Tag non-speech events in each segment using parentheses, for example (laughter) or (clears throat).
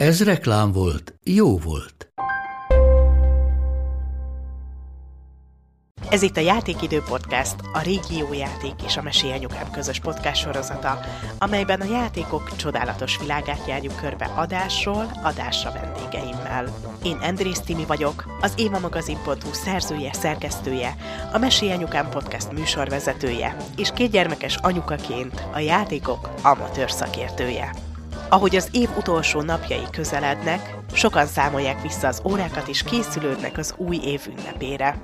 Ez reklám volt, jó volt. Ez itt a Játékidő Podcast, a Régió Játék és a Mesélyanyukám közös podcast sorozata, amelyben a játékok csodálatos világát járjuk körbe adásról, adásra vendégeimmel. Én Andrész Timi vagyok, az évamagazin.hu szerzője, szerkesztője, a Mesélyanyukám podcast műsorvezetője, és kétgyermekes anyukaként a játékok amatőr szakértője. Ahogy az év utolsó napjai közelednek, sokan számolják vissza az órákat és készülődnek az új év ünnepére.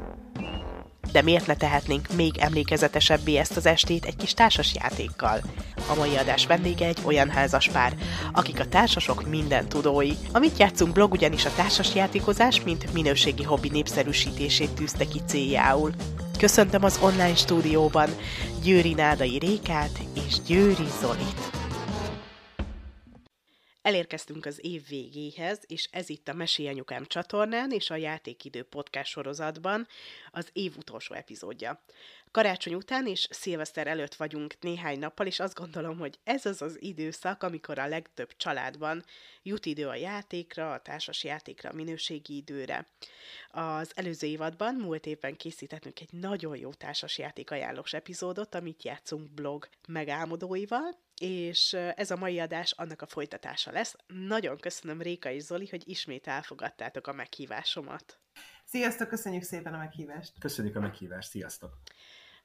De miért ne tehetnénk még emlékezetesebbé ezt az estét egy kis társas játékkal? A mai adás vendége egy olyan házaspár, akik a társasok minden tudói. Amit játszunk blog ugyanis a társas játékozás, mint minőségi hobbi népszerűsítését tűzte ki céljául. Köszöntöm az online stúdióban Győri Nádai Rékát és Győri Zolit. Elérkeztünk az év végéhez, és ez itt a Mesélyanyukám csatornán és a Játékidő podcast sorozatban az év utolsó epizódja. Karácsony után és szilveszter előtt vagyunk néhány nappal, és azt gondolom, hogy ez az az időszak, amikor a legtöbb családban jut idő a játékra, a társas játékra, a minőségi időre. Az előző évadban, múlt évben készítettünk egy nagyon jó társas játék ajánlós epizódot, amit játszunk blog megálmodóival, és ez a mai adás annak a folytatása lesz. Nagyon köszönöm Réka és Zoli, hogy ismét elfogadtátok a meghívásomat. Sziasztok, köszönjük szépen a meghívást! Köszönjük a meghívást, sziasztok!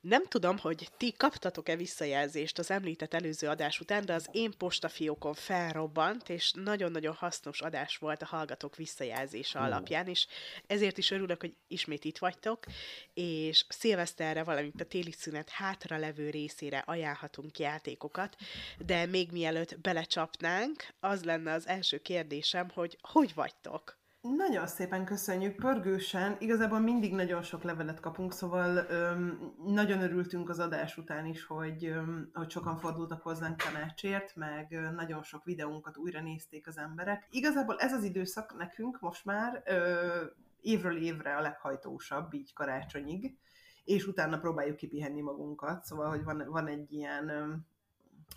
Nem tudom, hogy ti kaptatok-e visszajelzést az említett előző adás után, de az én postafiókon felrobbant, és nagyon-nagyon hasznos adás volt a hallgatók visszajelzése alapján, és ezért is örülök, hogy ismét itt vagytok, és szilveszterre, valamint a téli szünet hátra levő részére ajánlhatunk játékokat, de még mielőtt belecsapnánk, az lenne az első kérdésem, hogy hogy vagytok? Nagyon szépen köszönjük, pörgősen. Igazából mindig nagyon sok levelet kapunk, szóval öm, nagyon örültünk az adás után is, hogy, öm, hogy sokan fordultak hozzánk tanácsért, meg ö, nagyon sok videónkat újra nézték az emberek. Igazából ez az időszak nekünk most már ö, évről évre a leghajtósabb, így karácsonyig, és utána próbáljuk kipihenni magunkat, szóval, hogy van, van egy ilyen, öm,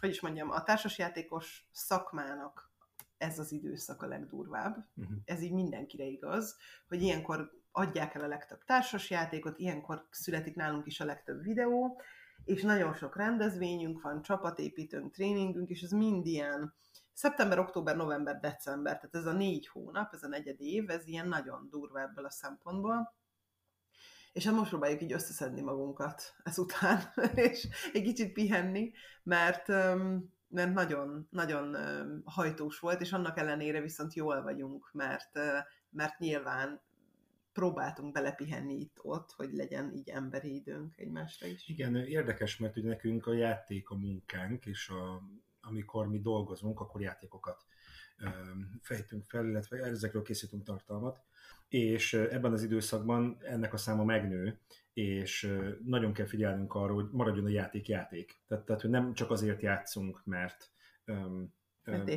hogy is mondjam, a társasjátékos szakmának ez az időszak a legdurvább. Uh-huh. Ez így mindenkire igaz, hogy ilyenkor adják el a legtöbb társasjátékot, ilyenkor születik nálunk is a legtöbb videó, és nagyon sok rendezvényünk van, csapatépítőnk, tréningünk, és ez mind ilyen szeptember, október, november, december, tehát ez a négy hónap, ez a negyed év, ez ilyen nagyon durva ebből a szempontból. És hát most próbáljuk így összeszedni magunkat ezután, (laughs) és egy kicsit pihenni, mert um, mert nagyon, nagyon hajtós volt, és annak ellenére viszont jól vagyunk, mert, mert nyilván próbáltunk belepihenni itt-ott, hogy legyen így emberi időnk egymásra is. Igen, érdekes, mert ugye nekünk a játék a munkánk, és a, amikor mi dolgozunk, akkor játékokat fejtünk fel, illetve ezekről készítünk tartalmat, és ebben az időszakban ennek a száma megnő, és nagyon kell figyelnünk arra, hogy maradjon a játék játék. Tehát, tehát hogy nem csak azért játszunk, mert um,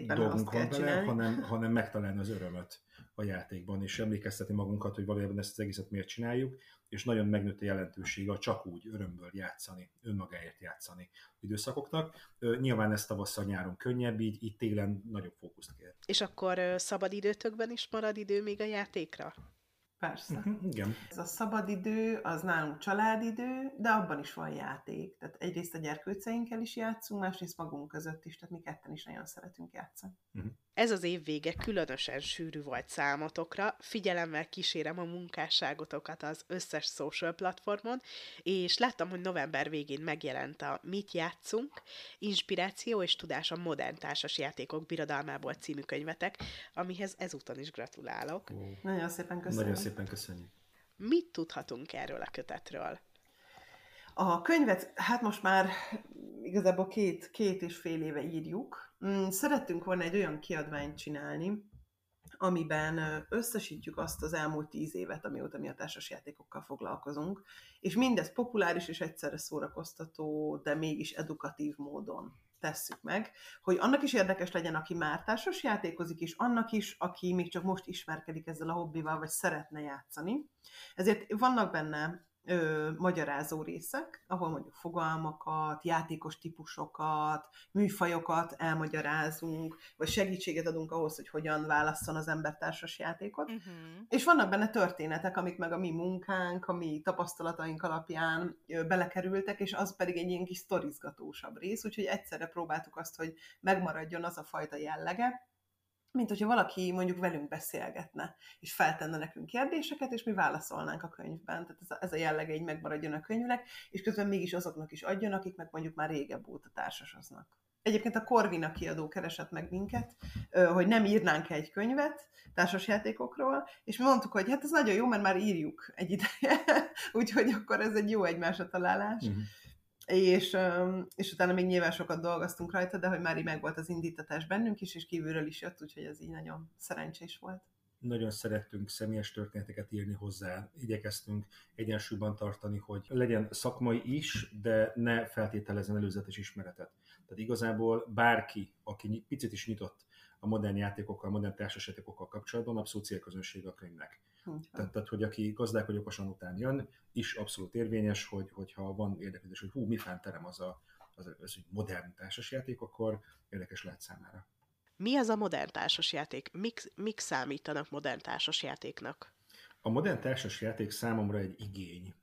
dolgunk van vele, hanem, hanem megtalálni az örömöt a játékban, és emlékeztetni magunkat, hogy valójában ezt az egészet miért csináljuk, és nagyon megnőtt a jelentősége a csak úgy örömből játszani, önmagáért játszani időszakoknak. Nyilván ez tavasszal nyáron könnyebb, így, így télen nagyobb fókuszt kér. És akkor szabad időtökben is marad idő még a játékra? Persze. Uh-huh, igen. Ez a szabadidő, az nálunk családidő, de abban is van játék. Tehát egyrészt a gyerkőceinkkel is játszunk, másrészt magunk között is, tehát mi ketten is nagyon szeretünk játszani. Uh-huh. Ez az év vége különösen sűrű volt számotokra. Figyelemmel kísérem a munkásságotokat az összes social platformon, és láttam, hogy november végén megjelent a Mit játszunk, Inspiráció és tudás a modern társas játékok birodalmából című könyvetek, amihez ezúton is gratulálok. Oh. Nagyon szépen köszönöm. Nagyon szépen köszönjük. Mit tudhatunk erről a kötetről? A könyvet, hát most már igazából két, két és fél éve írjuk. Mm, szerettünk volna egy olyan kiadványt csinálni, amiben összesítjük azt az elmúlt tíz évet, amióta mi a társasjátékokkal foglalkozunk, és mindez populáris és egyszerre szórakoztató, de mégis edukatív módon tesszük meg, hogy annak is érdekes legyen, aki már társas játékozik, és annak is, aki még csak most ismerkedik ezzel a hobbival, vagy szeretne játszani. Ezért vannak benne ö, magyarázó részek, ahol mondjuk fogalmakat, játékos típusokat, műfajokat elmagyarázunk, vagy segítséget adunk ahhoz, hogy hogyan válasszon az ember társas játékot. Uh-huh. És vannak benne történetek, amik meg a mi munkánk, a mi tapasztalataink alapján ö, belekerültek, és az pedig egy ilyen kis sztorizgatósabb rész, úgyhogy egyszerre próbáltuk azt, hogy megmaradjon az a fajta jellege, mint hogyha valaki mondjuk velünk beszélgetne, és feltenne nekünk kérdéseket, és mi válaszolnánk a könyvben. Tehát ez a, ez a jellege így megmaradjon a könyvnek, és közben mégis azoknak is adjon, akik meg mondjuk már régebb óta társasoznak. Egyébként a Corvina kiadó keresett meg minket, hogy nem írnánk egy könyvet társasjátékokról, és mi mondtuk, hogy hát ez nagyon jó, mert már írjuk egy ideje, (laughs) úgyhogy akkor ez egy jó egymásra találás. Uh-huh és, és utána még nyilván sokat dolgoztunk rajta, de hogy már így meg volt az indítatás bennünk is, és kívülről is jött, úgyhogy ez így nagyon szerencsés volt. Nagyon szerettünk személyes történeteket írni hozzá, igyekeztünk egyensúlyban tartani, hogy legyen szakmai is, de ne feltételezzen előzetes ismeretet. Tehát igazából bárki, aki picit is nyitott a modern játékokkal, modern társasjátékokkal kapcsolatban, abszolút célközönség a könyvnek. Tehát, tehát, hogy aki gazdák vagy okosan után jön, is abszolút érvényes, hogy, hogyha van érdeklődés, hogy hú, mi terem az a az, az, az modern társasjáték, akkor érdekes lehet számára. Mi az a modern társasjáték? Mik, mik számítanak modern társasjátéknak? A modern társasjáték számomra egy igény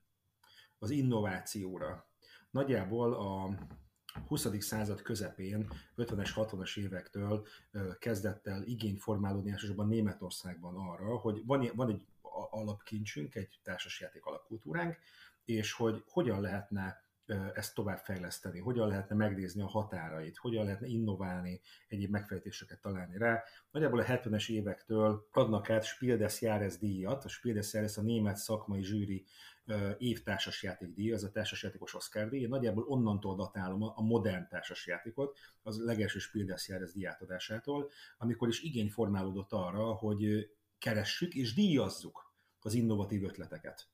az innovációra. Nagyjából a 20. század közepén, 50-es, 60-as évektől kezdett el igény formálódni elsősorban Németországban arra, hogy van, van egy alapkincsünk, egy társasjáték alapkultúránk, és hogy hogyan lehetne ezt továbbfejleszteni, hogyan lehetne megnézni a határait, hogyan lehetne innoválni, egyéb megfejtéseket találni rá. Nagyjából a 70-es évektől adnak át Spiel des Jahres díjat, a Spiel des Jahres a német szakmai zsűri év társasjáték az a társasjátékos Oscar díj. Nagyjából onnantól datálom a modern társasjátékot, az legelső Spiel des Jahres díjátadásától, amikor is igény formálódott arra, hogy keressük és díjazzuk az innovatív ötleteket.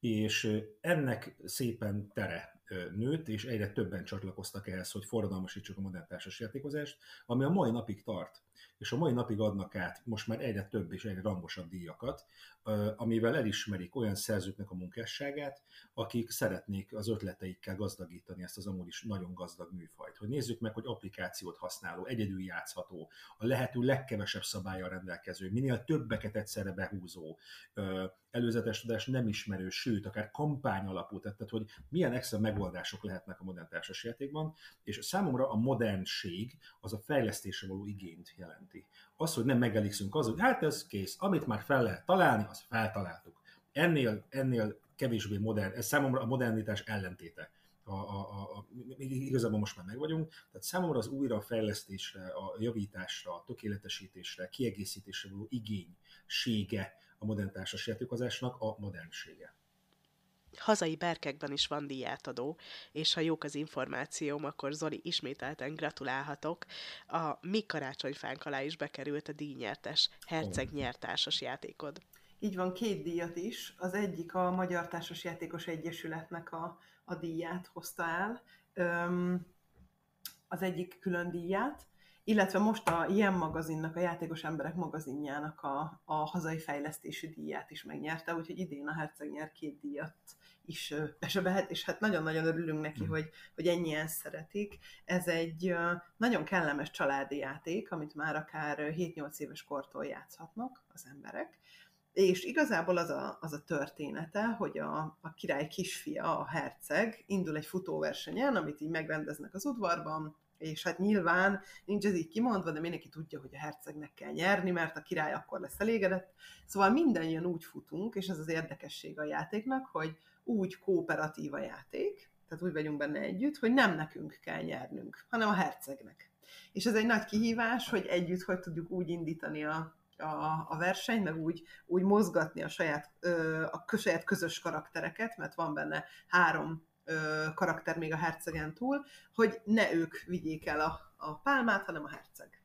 És ennek szépen tere nőtt, és egyre többen csatlakoztak ehhez, hogy forradalmasítsuk a modern társasjátékozást, ami a mai napig tart. És a mai napig adnak át most már egyre több és egyre rangosabb díjakat, amivel elismerik olyan szerzőknek a munkásságát, akik szeretnék az ötleteikkel gazdagítani ezt az amúgy is nagyon gazdag műfajt. Hogy nézzük meg, hogy applikációt használó, egyedül játszható, a lehető legkevesebb szabálya rendelkező, minél többeket egyszerre behúzó, előzetes tudás nem ismerő, sőt, akár kampány alapú, tehát hogy milyen extra megoldások lehetnek a modern társasjátékban, és számomra a modernség az a fejlesztésre való igényt jelenti. Az, hogy nem megelégszünk az, hogy hát ez kész, amit már fel lehet találni, azt feltaláltuk. Ennél, ennél kevésbé modern, ez számomra a modernitás ellentéte. A, a, a, a, igazából most már meg vagyunk, tehát számomra az újrafejlesztésre, a javításra, a tökéletesítésre, kiegészítésre való igénysége a modern társasjátékozásnak a modernsége hazai berkekben is van díjátadó, és ha jók az információm, akkor Zoli ismételten gratulálhatok. A mi karácsonyfánk alá is bekerült a díjnyertes Herceg nyertársas játékod. Így van, két díjat is. Az egyik a Magyar Társas Játékos Egyesületnek a, a díját hozta el, Öm, az egyik külön díját, illetve most a ilyen magazinnak, a Játékos Emberek magazinjának a, a hazai fejlesztési díját is megnyerte, úgyhogy idén a Herceg nyer két díjat is besebelhet, és hát nagyon-nagyon örülünk neki, mm. hogy, hogy ennyien szeretik. Ez egy nagyon kellemes családi játék, amit már akár 7-8 éves kortól játszhatnak az emberek, és igazából az a, az a története, hogy a, a király kisfia, a herceg indul egy futóversenyen, amit így megrendeznek az udvarban, és hát nyilván nincs ez így kimondva, de mindenki tudja, hogy a hercegnek kell nyerni, mert a király akkor lesz elégedett. Szóval mindannyian úgy futunk, és ez az érdekesség a játéknak, hogy úgy kooperatív a játék, tehát úgy vagyunk benne együtt, hogy nem nekünk kell nyernünk, hanem a hercegnek. És ez egy nagy kihívás, hogy együtt hogy tudjuk úgy indítani a, a, a versenyt, meg úgy, úgy mozgatni a saját, a saját közös karaktereket, mert van benne három karakter még a hercegen túl, hogy ne ők vigyék el a, a pálmát, hanem a herceg.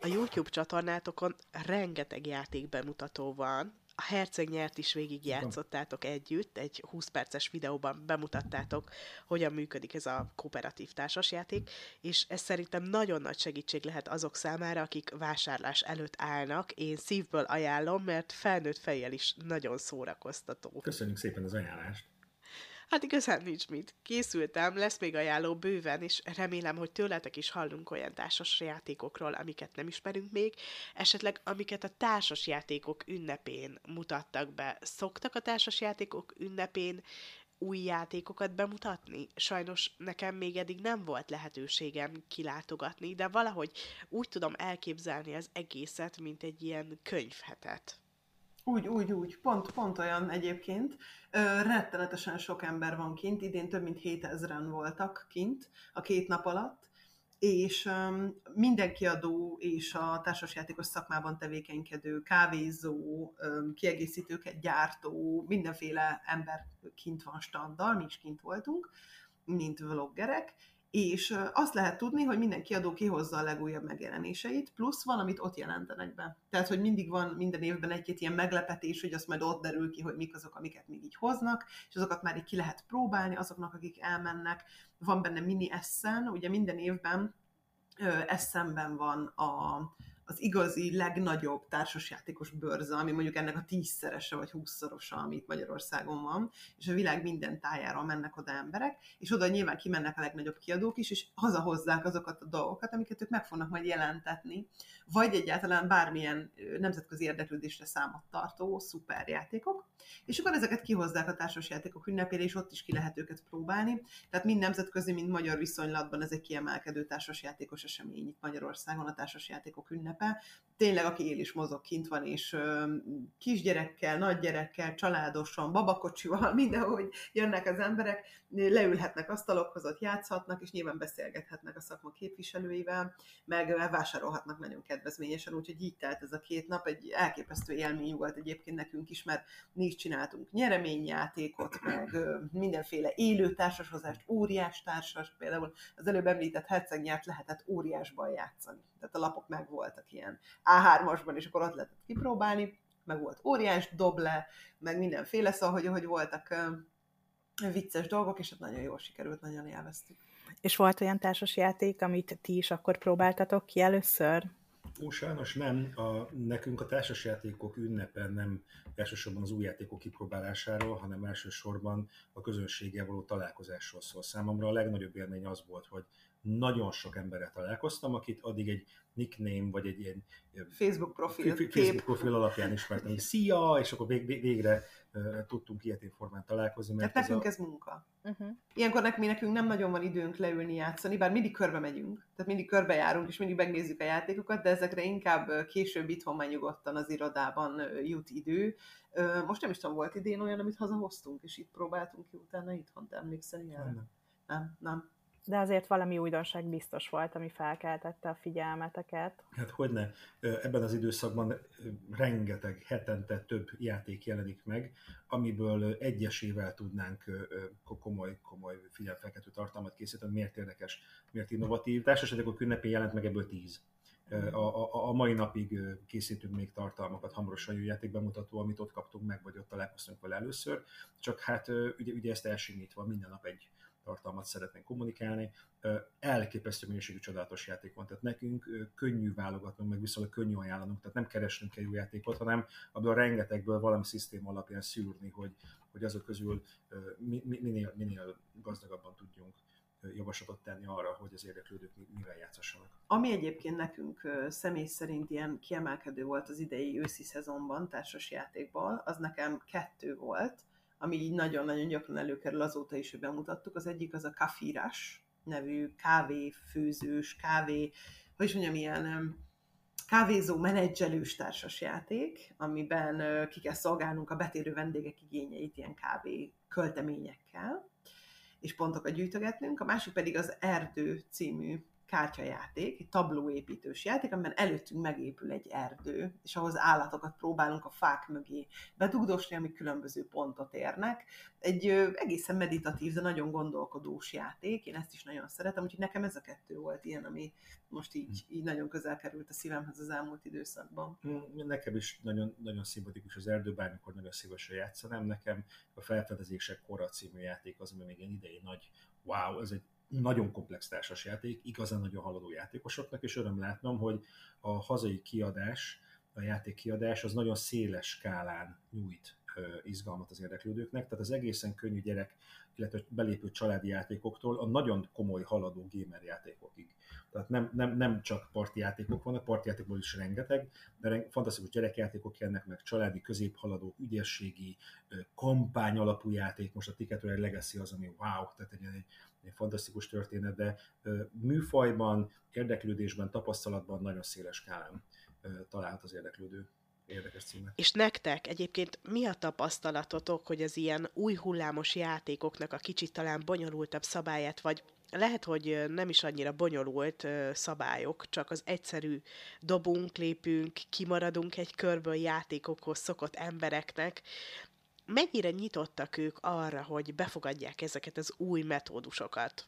A YouTube csatornátokon rengeteg játék bemutató van, a Herceg nyert is végig játszottátok együtt, egy 20 perces videóban bemutattátok, hogyan működik ez a kooperatív társasjáték, és ez szerintem nagyon nagy segítség lehet azok számára, akik vásárlás előtt állnak. Én szívből ajánlom, mert felnőtt fejjel is nagyon szórakoztató. Köszönjük szépen az ajánlást! Hát igazán nincs mit. Készültem, lesz még ajánló bőven, és remélem, hogy tőletek is hallunk olyan társas játékokról, amiket nem ismerünk még, esetleg amiket a társas játékok ünnepén mutattak be. Szoktak a társas játékok ünnepén új játékokat bemutatni. Sajnos nekem még eddig nem volt lehetőségem kilátogatni, de valahogy úgy tudom elképzelni az egészet, mint egy ilyen könyvhetet. Úgy, úgy, úgy. Pont, pont olyan egyébként. Ö, rettenetesen sok ember van kint, idén több mint 7000-en voltak kint a két nap alatt, és um, minden kiadó és a társasjátékos szakmában tevékenykedő, kávézó, um, kiegészítőket gyártó, mindenféle ember kint van standal, mi is kint voltunk, mint vloggerek, és azt lehet tudni, hogy minden kiadó kihozza a legújabb megjelenéseit, plusz valamit ott jelentenek be. Tehát, hogy mindig van minden évben egy-két ilyen meglepetés, hogy azt majd ott derül ki, hogy mik azok, amiket még így hoznak, és azokat már így ki lehet próbálni azoknak, akik elmennek. Van benne mini essen, ugye minden évben eszemben van a, az igazi legnagyobb társasjátékos bőrze, ami mondjuk ennek a tízszerese vagy húszszorosa, amit Magyarországon van, és a világ minden tájára mennek oda emberek, és oda nyilván kimennek a legnagyobb kiadók is, és hazahozzák azokat a dolgokat, amiket ők meg fognak majd jelentetni, vagy egyáltalán bármilyen nemzetközi érdeklődésre számot tartó szuperjátékok, és akkor ezeket kihozzák a társasjátékok ünnepére, és ott is ki lehet őket próbálni. Tehát mind nemzetközi, mind magyar viszonylatban ez egy kiemelkedő társasjátékos esemény itt Magyarországon, a társasjátékok ünnepe. Tényleg, aki él is mozog, kint van, és kisgyerekkel, nagygyerekkel, családosan, babakocsival, (laughs) mindenhogy jönnek az emberek, leülhetnek asztalokhoz, ott játszhatnak, és nyilván beszélgethetnek a szakma képviselőivel, meg vásárolhatnak nagyon kedvezményesen, úgyhogy így telt ez a két nap, egy elképesztő élmény volt egyébként nekünk is, mert mi is csináltunk nyereményjátékot, meg mindenféle élő társashozást, óriás társas, például az előbb említett herceg nyert lehetett óriásban játszani. Tehát a lapok meg voltak ilyen A3-asban, és akkor ott lehetett kipróbálni, meg volt óriás doble, meg mindenféle, szóval, hogy, hogy voltak vicces dolgok, és hát nagyon jól sikerült, nagyon élveztük. És volt olyan társas játék, amit ti is akkor próbáltatok ki először? Ó, sajnos nem. A, nekünk a társasjátékok ünnepe nem elsősorban az új játékok kipróbálásáról, hanem elsősorban a közönséggel való találkozásról szól. Számomra a legnagyobb élmény az volt, hogy nagyon sok emberrel találkoztam, akit addig egy nickname, vagy egy ilyen Facebook profil, Facebook kép. profil alapján ismertem, hogy szia, és akkor vég, végre uh, tudtunk ilyet formán találkozni. Mert Tehát nekünk ez, a... ez munka. Uh-huh. Ilyenkor nekünk, nekünk nem nagyon van időnk leülni játszani, bár mindig körbe megyünk, tehát mindig körbe járunk, és mindig megnézzük a játékokat, de ezekre inkább később itthon már nyugodtan az irodában jut idő. Most nem is tudom, volt idén olyan, amit hazahoztunk, és itt próbáltunk ki utána itthon, te emlékszel Nem, nem. nem de azért valami újdonság biztos volt, ami felkeltette a figyelmeteket. Hát hogyne, ebben az időszakban rengeteg, hetente több játék jelenik meg, amiből egyesével tudnánk komoly, komoly figyelmfelkeltő tartalmat készíteni, miért érdekes, miért innovatív. Társaságok ünnepén jelent meg ebből tíz. A, a, a mai napig készítünk még tartalmakat, hamarosan jön játékbemutató, amit ott kaptunk meg, vagy ott találkoztunk vele először, csak hát ugye, ugye ezt elsimítva minden nap egy tartalmat szeretnénk kommunikálni. Elképesztő minőségű csodálatos játék van, tehát nekünk könnyű válogatnunk, meg viszonylag könnyű ajánlanunk, tehát nem keresnünk egy jó játékot, hanem abból a rengetegből valami szisztém alapján szűrni, hogy, hogy azok közül minél, minél gazdagabban tudjunk javaslatot tenni arra, hogy az érdeklődők mivel játszassanak. Ami egyébként nekünk személy szerint ilyen kiemelkedő volt az idei őszi szezonban társas játékból, az nekem kettő volt ami így nagyon-nagyon gyakran előkerül azóta is, hogy bemutattuk. Az egyik az a kafírás nevű kávéfőzős, kávé, hogy is mondjam, ilyen kávézó menedzselős társas játék, amiben ki kell szolgálnunk a betérő vendégek igényeit ilyen kávé költeményekkel, és pontokat gyűjtögetnünk. A másik pedig az Erdő című kártyajáték, egy tablóépítős játék, amiben előttünk megépül egy erdő, és ahhoz állatokat próbálunk a fák mögé bedugdosni, amik különböző pontot érnek. Egy ö, egészen meditatív, de nagyon gondolkodós játék, én ezt is nagyon szeretem, úgyhogy nekem ez a kettő volt ilyen, ami most így, így nagyon közel került a szívemhez az elmúlt időszakban. Mm, nekem is nagyon, nagyon szimpatikus az erdő, bármikor nagyon szívesen játszanám. Nekem a Felfedezések Kora című játék az, ami még egy idei nagy wow, ez egy nagyon komplex társasjáték, igazán nagyon haladó játékosoknak, és öröm látnom, hogy a hazai kiadás, a játék kiadás az nagyon széles skálán nyújt izgalmat az érdeklődőknek, tehát az egészen könnyű gyerek, illetve belépő családi játékoktól a nagyon komoly haladó gamer játékokig. Tehát nem, nem, nem csak parti játékok vannak, parti játékból is rengeteg, de fantasztikus gyerekjátékok jönnek meg, családi, középhaladó, ügyességi, kampány alapú játék, most a Ticket Legacy az, ami wow, tehát egy, egy, egy fantasztikus történet, de műfajban, érdeklődésben, tapasztalatban nagyon széles skálán talált az érdeklődő érdekes címek. És nektek egyébként mi a tapasztalatotok, hogy az ilyen új hullámos játékoknak a kicsit talán bonyolultabb szabályát, vagy lehet, hogy nem is annyira bonyolult szabályok, csak az egyszerű dobunk, lépünk, kimaradunk egy körből játékokhoz szokott embereknek, mennyire nyitottak ők arra, hogy befogadják ezeket az új metódusokat?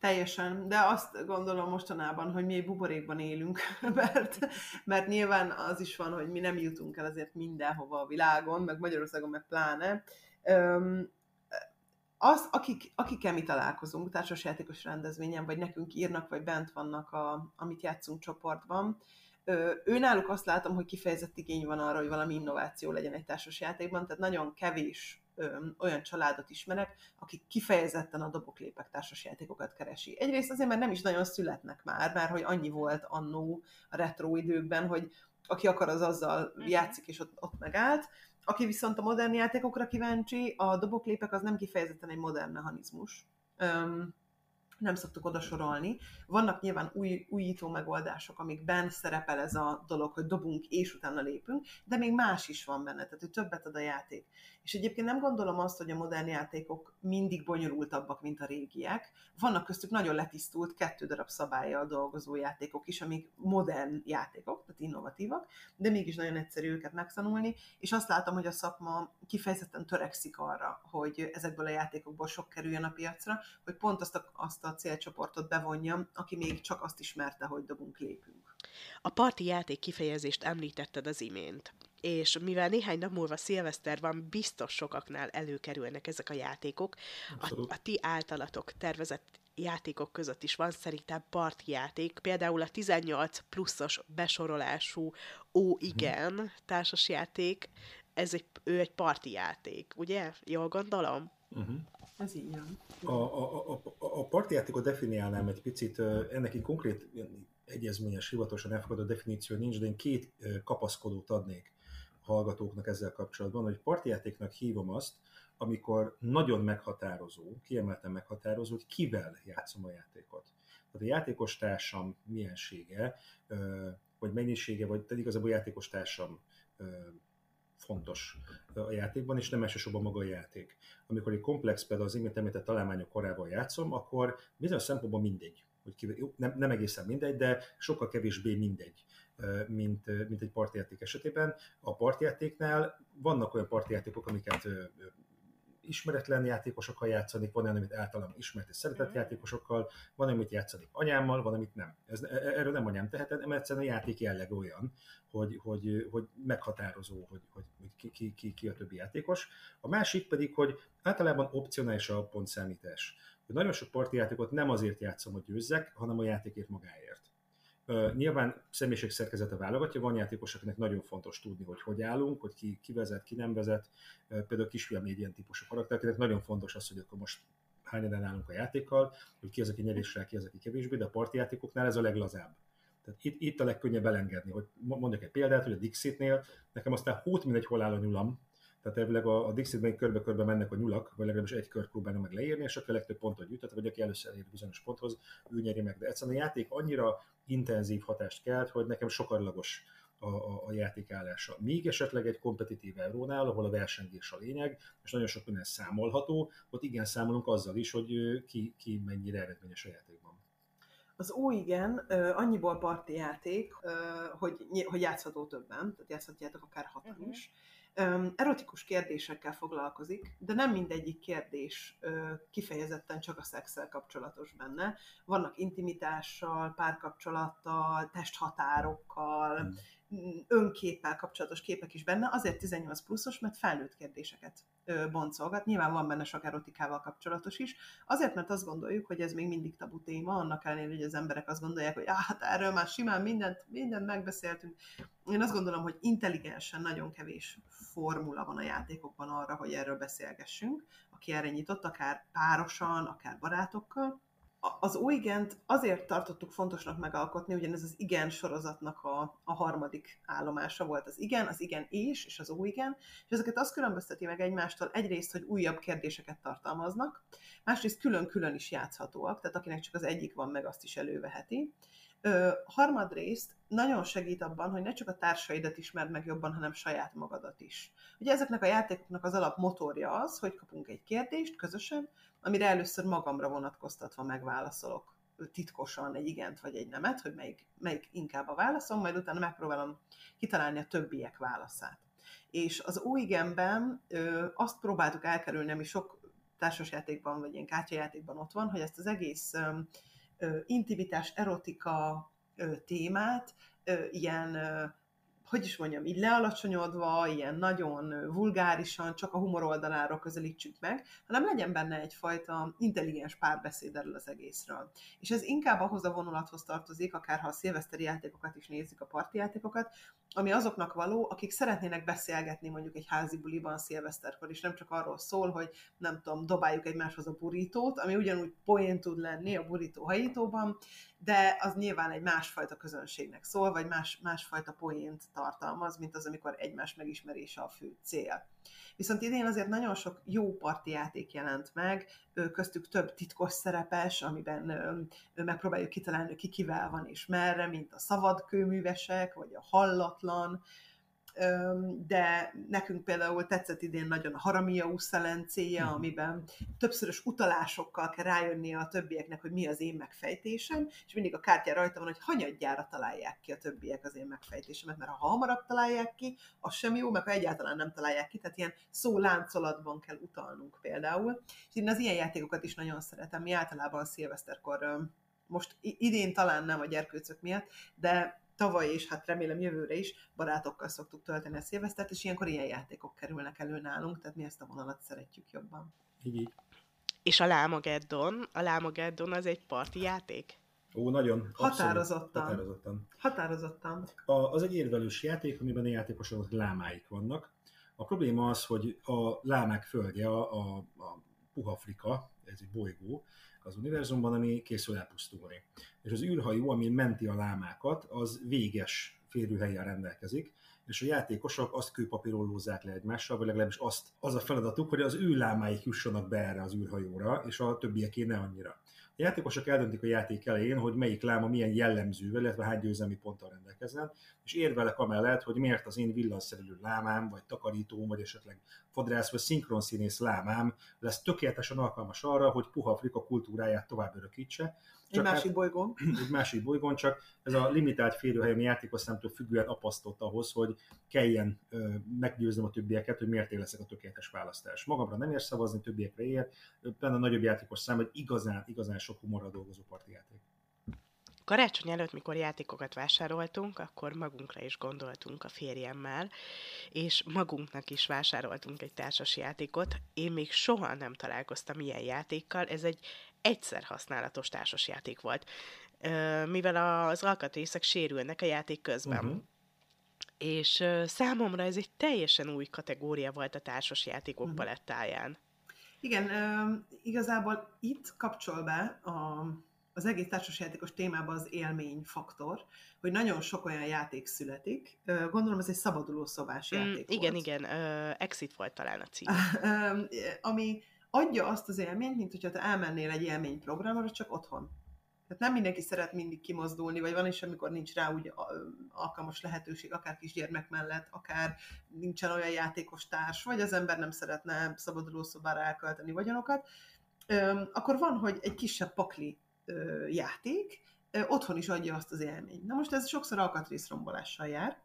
Teljesen, de azt gondolom mostanában, hogy mi buborékban élünk, (laughs) mert, mert nyilván az is van, hogy mi nem jutunk el azért mindenhova a világon, meg Magyarországon meg pláne. Az, akik, akikkel mi találkozunk társasjátékos rendezvényen, vagy nekünk írnak, vagy bent vannak, a, amit játszunk csoportban, ő náluk azt látom, hogy kifejezett igény van arra, hogy valami innováció legyen egy társasjátékban, tehát nagyon kevés olyan családot ismerek, akik kifejezetten a doboklépek társasjátékokat keresi. Egyrészt azért, mert nem is nagyon születnek már, mert hogy annyi volt annó a retro időkben, hogy aki akar, az azzal mhm. játszik, és ott, ott megállt. Aki viszont a modern játékokra kíváncsi, a doboklépek az nem kifejezetten egy modern mechanizmus. Öm, nem szoktuk oda sorolni. Vannak nyilván új, újító megoldások, amikben szerepel ez a dolog, hogy dobunk és utána lépünk, de még más is van benne, tehát hogy többet ad a játék. És egyébként nem gondolom azt, hogy a modern játékok mindig bonyolultabbak, mint a régiek. Vannak köztük nagyon letisztult, kettő darab szabályjal dolgozó játékok is, amik modern játékok, tehát innovatívak, de mégis nagyon egyszerű őket megtanulni, és azt látom, hogy a szakma kifejezetten törekszik arra, hogy ezekből a játékokból sok kerüljön a piacra, hogy pont azt a, azt a célcsoportot bevonjam, aki még csak azt ismerte, hogy dobunk, lépünk. A parti játék kifejezést említetted az imént, és mivel néhány nap múlva szilveszter van, biztos sokaknál előkerülnek ezek a játékok. A, a ti általatok tervezett játékok között is van szerintem parti játék, például a 18 pluszos besorolású Ó igen hmm. társasjáték, ez egy, ő egy parti játék, ugye? Jól gondolom? Uh-huh. Ez így van. A, a, a, a partijátékot definiálnám egy picit, ennek egy konkrét egyezményes, hivatalosan elfogadott definíció nincs, de én két kapaszkodót adnék a hallgatóknak ezzel kapcsolatban, hogy partijátéknak hívom azt, amikor nagyon meghatározó, kiemelten meghatározó, hogy kivel játszom a játékot. Tehát a játékos társam miensége, vagy mennyisége, vagy tehát igazából a játékos társam fontos a játékban, és nem elsősorban maga a játék. Amikor egy komplex, például az imént említett találmányok korával játszom, akkor bizonyos szempontból mindegy, hogy ki, nem, nem egészen mindegy, de sokkal kevésbé mindegy, mint, mint egy partjáték esetében. A partjátéknál vannak olyan partjátékok, amiket ismeretlen játékosokkal játszani, van olyan, amit általam ismert és szeretett mm. játékosokkal, van, amit játszani anyámmal, van, amit nem. Ez, e, e, erről nem anyám tehet, mert egyszerűen a játék jelleg olyan, hogy, hogy, hogy meghatározó, hogy, hogy, hogy ki, ki, ki, ki a többi játékos. A másik pedig, hogy általában opcionális a pontszámítás. Hogy nagyon sok partijátékot nem azért játszom, hogy győzzek, hanem a játékért magáért. Nyilván szerkezete válogatja, van játékos, nagyon fontos tudni, hogy hogy állunk, hogy ki, ki vezet, ki nem vezet. Például kisfiam egy ilyen típusú karakter, akinek nagyon fontos az, hogy akkor most hányan állunk a játékkal, hogy ki az, aki nyerésre, ki az, aki kevésbé, de a partijátékoknál ez a leglazább. Tehát itt, itt a legkönnyebb elengedni, hogy mondjak egy példát, hogy a Dixitnél nekem aztán hót mindegy, hol áll a nyulam, tehát elvileg a, a Dixitben körbe-körbe mennek a nyulak, vagy legalábbis egy kört próbálnak meg leírni, és aki a legtöbb pontot gyűjtött, vagy aki először ér bizonyos ponthoz, ő nyeri meg. De egyszerűen a játék annyira intenzív hatást kelt, hogy nekem sokarlagos a, a, a játékállása. Míg esetleg egy kompetitív eurónál, ahol a versengés a lényeg, és nagyon sok minden számolható, ott igen számolunk azzal is, hogy ki, ki mennyire eredményes a játékban. Az ó igen, annyiból parti játék, hogy, hogy játszható többen, tehát játszhatjátok akár hatan uh-huh. is. Erotikus kérdésekkel foglalkozik, de nem mindegyik kérdés kifejezetten csak a szexel kapcsolatos benne. Vannak intimitással, párkapcsolattal, testhatárokkal, uh-huh önképpel kapcsolatos képek is benne, azért 18 pluszos, mert felnőtt kérdéseket boncolgat. Nyilván van benne sok erotikával kapcsolatos is. Azért, mert azt gondoljuk, hogy ez még mindig tabu téma, annak ellenére, hogy az emberek azt gondolják, hogy hát erről már simán mindent, mindent megbeszéltünk. Én azt gondolom, hogy intelligensen nagyon kevés formula van a játékokban arra, hogy erről beszélgessünk. Aki erre nyitott, akár párosan, akár barátokkal, az Oigent azért tartottuk fontosnak megalkotni, ugyanez az igen sorozatnak a, a harmadik állomása volt az igen, az igen és, és az Oigen, és ezeket azt különbözteti meg egymástól egyrészt, hogy újabb kérdéseket tartalmaznak, másrészt külön-külön is játszhatóak, tehát akinek csak az egyik van meg, azt is előveheti. Ö, harmadrészt nagyon segít abban, hogy ne csak a társaidat ismerd meg jobban, hanem saját magadat is. Ugye ezeknek a játékoknak az alap motorja az, hogy kapunk egy kérdést közösen, amire először magamra vonatkoztatva megválaszolok titkosan egy igent vagy egy nemet, hogy melyik, melyik inkább a válaszom, majd utána megpróbálom kitalálni a többiek válaszát. És az óigenben azt próbáltuk elkerülni, ami sok társasjátékban vagy ilyen kártyajátékban ott van, hogy ezt az egész intimitás, erotika témát ilyen hogy is mondjam, így lealacsonyodva, ilyen nagyon vulgárisan, csak a humor oldaláról közelítsük meg, hanem legyen benne egyfajta intelligens párbeszéd erről az egészről. És ez inkább ahhoz a vonulathoz tartozik, akár ha a szilveszteri játékokat is nézzük, a parti játékokat, ami azoknak való, akik szeretnének beszélgetni mondjuk egy házi buliban szilveszterkor, és nem csak arról szól, hogy nem tudom, dobáljuk egymáshoz a burítót, ami ugyanúgy poén tud lenni a burító hajítóban, de az nyilván egy másfajta közönségnek szól, vagy más, másfajta poént tartalmaz, mint az, amikor egymás megismerése a fő cél. Viszont idén azért nagyon sok jó játék jelent meg, köztük több titkos szerepes, amiben megpróbáljuk kitalálni, ki kivel van és merre, mint a szabadkőművesek, vagy a hallatlan, de nekünk például tetszett idén nagyon a Haramia uszelencéje, mhm. amiben többszörös utalásokkal kell rájönni a többieknek, hogy mi az én megfejtésem, és mindig a kártya rajta van, hogy hanyadjára találják ki a többiek az én megfejtésemet, mert ha hamarabb találják ki, az sem jó, meg ha egyáltalán nem találják ki, tehát ilyen szó láncolatban kell utalnunk például. És én az ilyen játékokat is nagyon szeretem, mi általában szilveszterkor most idén talán nem a gyerkőcök miatt, de tavaly és hát remélem jövőre is barátokkal szoktuk tölteni a szilvesztert, és ilyenkor ilyen játékok kerülnek elő nálunk, tehát mi ezt a vonalat szeretjük jobban. Így, így. És a Lámageddon, a Lámageddon az egy parti játék? Ó, nagyon. Határozottan. Abszolút, határozottan. Határozottan. A, az egy érvelős játék, amiben a játékosoknak lámáik vannak. A probléma az, hogy a lámák földje, a, a, a Puhafrika, ez egy bolygó, az univerzumban, ami készül elpusztulni. És az űrhajó, ami menti a lámákat, az véges férőhelyen rendelkezik, és a játékosok azt kőpapírollózzák le egymással, vagy legalábbis azt, az a feladatuk, hogy az ő lámáik jussanak be erre az űrhajóra, és a többieké ne annyira. A játékosok eldöntik a játék elején, hogy melyik láma milyen jellemzővel, illetve hány győzelmi ponttal rendelkezzen, és érvelek amellett, hogy miért az én villanszerelő lámám, vagy takarítóm, vagy esetleg fodrász, vagy szinkronszínész lámám lesz tökéletesen alkalmas arra, hogy puha Afrika kultúráját tovább örökítse, csak egy másik hát, bolygón. (clears throat) Egy másik bolygón, csak ez a limitált férőhelyi játékos szemtől függően apasztott ahhoz, hogy kelljen ö, meggyőznöm a többieket, hogy miért leszek a tökéletes választás. Magamra nem ér szavazni, többiekre ér, benne a nagyobb játékos szám, hogy igazán, igazán sok humorral dolgozó játék. Karácsony előtt, mikor játékokat vásároltunk, akkor magunkra is gondoltunk a férjemmel, és magunknak is vásároltunk egy társas játékot. Én még soha nem találkoztam ilyen játékkal, ez egy egyszer használatos társasjáték volt, mivel az alkatrészek sérülnek a játék közben. Uh-huh. És számomra ez egy teljesen új kategória volt a társasjátékok uh-huh. palettáján. Igen, igazából itt kapcsol be a, az egész társasjátékos témában az élményfaktor, hogy nagyon sok olyan játék születik. Gondolom ez egy szabaduló szobás mm, játék Igen, volt. igen, uh, Exit volt talán a cím. (laughs) ami adja azt az élményt, mint hogyha te elmennél egy élményprogramra, csak otthon. Tehát nem mindenki szeret mindig kimozdulni, vagy van is, amikor nincs rá úgy alkalmas lehetőség, akár kisgyermek mellett, akár nincsen olyan játékos társ, vagy az ember nem szeretne szabadulószobára elkölteni vagyonokat, akkor van, hogy egy kisebb pakli játék, otthon is adja azt az élményt. Na most ez sokszor alkatrészrombolással jár,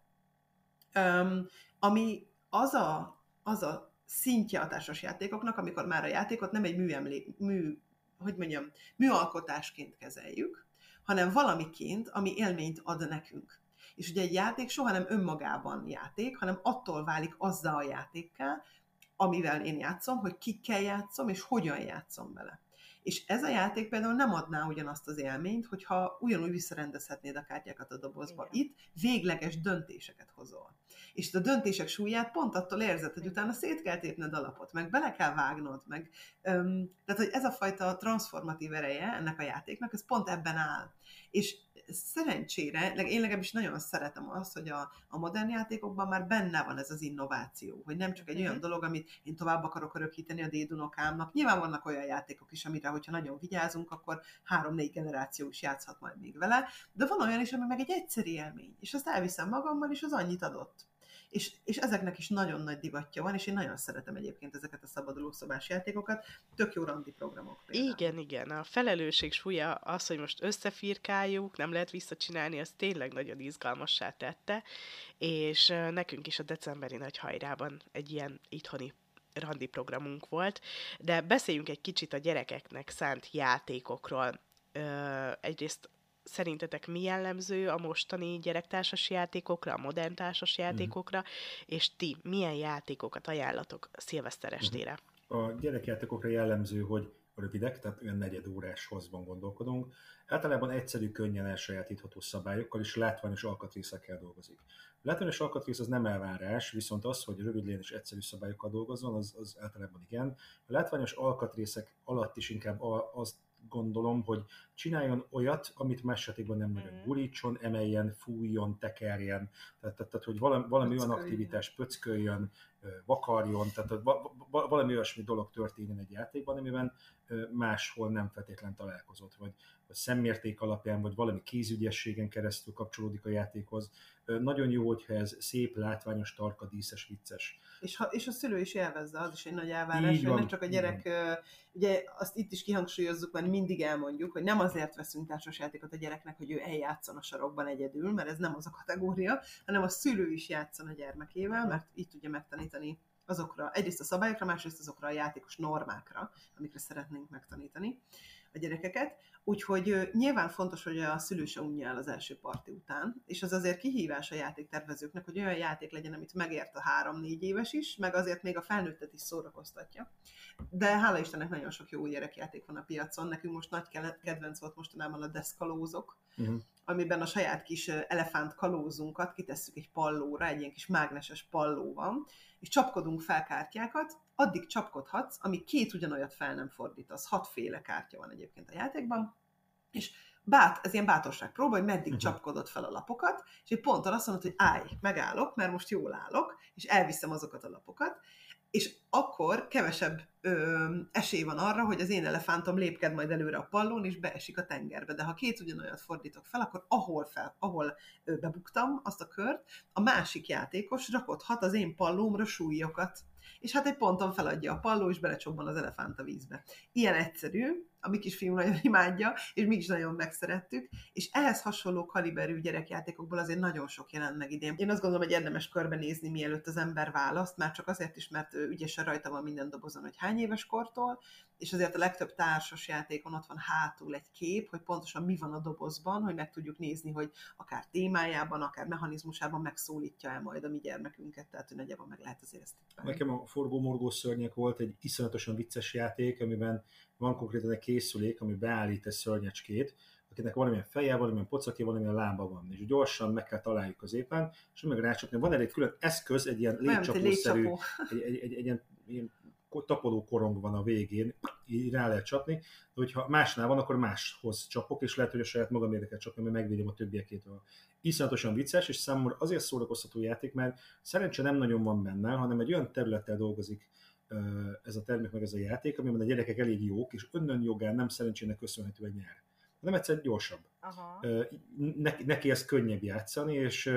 ami az a, az a szintje a társasjátékoknak, amikor már a játékot nem egy műemlé, mű, hogy mondjam, műalkotásként kezeljük, hanem valamiként, ami élményt ad nekünk. És ugye egy játék soha nem önmagában játék, hanem attól válik azzal a játékká, amivel én játszom, hogy kikkel játszom, és hogyan játszom vele. És ez a játék például nem adná ugyanazt az élményt, hogyha ugyanúgy visszarendezhetnéd a kártyákat a dobozba. Igen. Itt végleges döntéseket hozol. És a döntések súlyát pont attól érzed, hogy utána szét kell tépned alapot, meg bele kell vágnod, meg um, tehát, hogy ez a fajta transformatív ereje ennek a játéknak, ez pont ebben áll. És szerencsére, én legalábbis nagyon szeretem azt, hogy a, a modern játékokban már benne van ez az innováció, hogy nem csak egy olyan mhm. dolog, amit én tovább akarok örökíteni a dédunokámnak. Nyilván vannak olyan játékok is, amire, hogyha nagyon vigyázunk, akkor három-négy generáció is játszhat majd még vele, de van olyan is, ami meg egy egyszeri élmény, és azt elviszem magammal, és az annyit adott és, és ezeknek is nagyon nagy divatja van, és én nagyon szeretem egyébként ezeket a szabaduló szobás játékokat, tök jó randi programok. Például. Igen, igen, a felelősség súlya az, hogy most összefirkáljuk, nem lehet visszacsinálni, az tényleg nagyon izgalmassá tette, és nekünk is a decemberi nagy hajrában egy ilyen itthoni randi programunk volt, de beszéljünk egy kicsit a gyerekeknek szánt játékokról. egyrészt szerintetek mi jellemző a mostani gyerektársas játékokra, a modern társas játékokra, mm. és ti milyen játékokat ajánlatok szilveszter mhm. estére? A gyerekjátékokra jellemző, hogy rövidek, tehát olyan negyed órás hozban gondolkodunk. Általában egyszerű, könnyen elsajátítható szabályokkal és látványos alkatrészekkel dolgozik. A látványos alkatrész az nem elvárás, viszont az, hogy rövid és egyszerű szabályokkal dolgozzon, az, az általában igen. A látványos alkatrészek alatt is inkább azt gondolom, hogy csináljon olyat, amit más játékban nem nagyon mm. gurítson, emeljen, fújjon, tekerjen, tehát, tehát, tehát hogy valami, valami olyan aktivitás pöcköljön, vakarjon, tehát valami olyasmi dolog történjen egy játékban, amiben máshol nem feltétlen találkozott, vagy, vagy szemmérték alapján, vagy valami kézügyességen keresztül kapcsolódik a játékhoz. Nagyon jó, hogyha ez szép, látványos, tarka, díszes, vicces. És, ha, és a szülő is élvezze, az is egy nagy elvárás, hogy nem csak a gyerek, ugye azt itt is kihangsúlyozzuk, mert mindig elmondjuk, hogy nem azért veszünk társasjátékot a gyereknek, hogy ő eljátszon a sarokban egyedül, mert ez nem az a kategória, hanem a szülő is játszon a gyermekével, mert így tudja megtanítani azokra, egyrészt a szabályokra, másrészt azokra a játékos normákra, amikre szeretnénk megtanítani a gyerekeket. Úgyhogy nyilván fontos, hogy a szülő se unja el az első parti után, és az azért kihívás a játéktervezőknek, hogy olyan játék legyen, amit megért a három-négy éves is, meg azért még a felnőttet is szórakoztatja. De hála Istennek nagyon sok jó gyerekjáték van a piacon. Nekünk most nagy kedvenc volt mostanában a deszkalózok, uh-huh. amiben a saját kis elefánt kalózunkat kitesszük egy pallóra, egy ilyen kis mágneses palló van, és csapkodunk fel kártyákat, addig csapkodhatsz, ami két ugyanolyat fel nem fordítasz. Hatféle kártya van egyébként a játékban, és bát, ez ilyen bátorság próba, hogy meddig uh-huh. csapkodod fel a lapokat, és egy ponton azt mondod, hogy állj, megállok, mert most jól állok, és elviszem azokat a lapokat, és akkor kevesebb ö, esély van arra, hogy az én elefántom lépked majd előre a pallón, és beesik a tengerbe. De ha két ugyanolyat fordítok fel, akkor ahol, fel, ahol ö, bebuktam azt a kört, a másik játékos rakodhat az én pallómra súlyokat. És hát egy ponton feladja a palló, és belecsobban az elefánt a vízbe. Ilyen egyszerű, a mi kisfiú nagyon (laughs) imádja, és mi is nagyon megszerettük, és ehhez hasonló kaliberű gyerekjátékokból azért nagyon sok jelent meg idén. Én azt gondolom, hogy érdemes körbenézni, mielőtt az ember választ, már csak azért is, mert ügyesen rajta van minden dobozon, hogy hány éves kortól, és azért a legtöbb társas játékon ott van hátul egy kép, hogy pontosan mi van a dobozban, hogy meg tudjuk nézni, hogy akár témájában, akár mechanizmusában megszólítja el majd a mi gyermekünket, tehát nagyjából meg lehet azért ezt tippelni. Nekem a forgó-morgó szörnyek volt egy iszonyatosan vicces játék, amiben van konkrétan egy készülék, ami beállít egy szörnyecskét, akinek valamilyen feje, valamilyen pocakja, valamilyen lába van, és gyorsan meg kell találni középen, és meg rácsapni. Van egy külön eszköz, egy ilyen légcsapószerű, egy, egy, egy, egy, ilyen, ilyen tapoló korong van a végén, így rá lehet csapni, de hogyha másnál van, akkor máshoz csapok, és lehet, hogy a saját magam érdeket csapni, mert megvédem a többiekétől. Iszonyatosan vicces, és számomra azért szórakoztató játék, mert szerencsé nem nagyon van benne, hanem egy olyan területtel dolgozik ez a termék, meg ez a játék, amiben a gyerekek elég jók, és önnön jogán nem szerencsének köszönhetően nyer hanem egyszer gyorsabb. Aha. Neki, neki ez könnyebb játszani, és